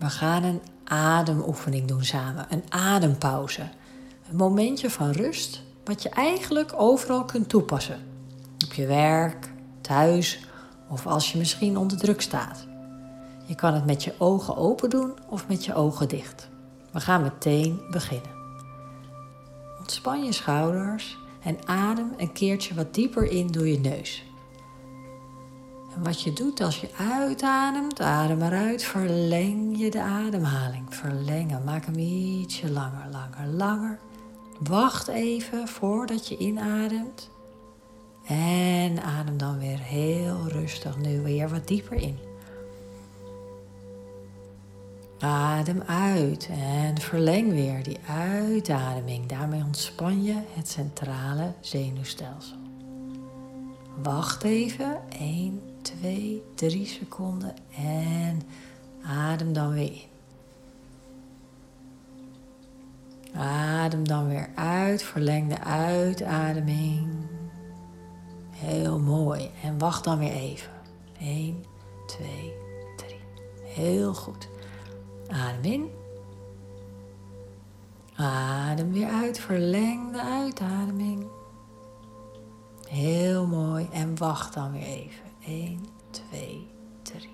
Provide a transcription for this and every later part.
We gaan een ademoefening doen samen, een adempauze. Een momentje van rust, wat je eigenlijk overal kunt toepassen. Op je werk, thuis of als je misschien onder druk staat. Je kan het met je ogen open doen of met je ogen dicht. We gaan meteen beginnen. Ontspan je schouders en adem een keertje wat dieper in door je neus. En wat je doet als je uitademt, adem eruit, verleng je de ademhaling. Verlengen, maak hem ietsje langer, langer, langer. Wacht even voordat je inademt. En adem dan weer heel rustig nu weer wat dieper in. Adem uit en verleng weer die uitademing. Daarmee ontspan je het centrale zenuwstelsel. Wacht even, 1, 2, 3 seconden en adem dan weer in. Adem dan weer uit, verleng de uitademing. Heel mooi. En wacht dan weer even. 1, 2, 3. Heel goed. Adem in. Adem weer uit. Verleng de uitademing. Heel mooi. En wacht dan weer even. 1, 2, 3.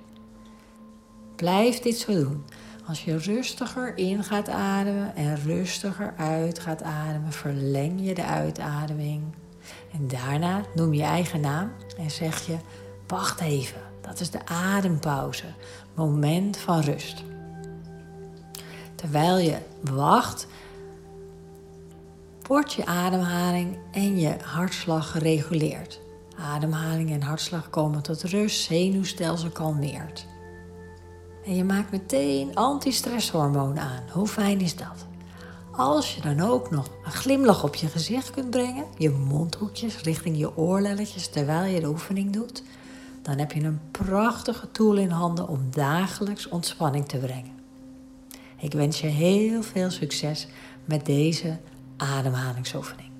Blijf dit zo doen. Als je rustiger in gaat ademen en rustiger uit gaat ademen, verleng je de uitademing. En daarna noem je eigen naam en zeg je: Wacht even, dat is de adempauze, moment van rust. Terwijl je wacht, wordt je ademhaling en je hartslag gereguleerd. Ademhaling en hartslag komen tot rust, zenuwstelsel kalmeert. En je maakt meteen antistresshormoon aan. Hoe fijn is dat? Als je dan ook nog een glimlach op je gezicht kunt brengen, je mondhoekjes richting je oorlelletjes terwijl je de oefening doet, dan heb je een prachtige tool in handen om dagelijks ontspanning te brengen. Ik wens je heel veel succes met deze ademhalingsoefening.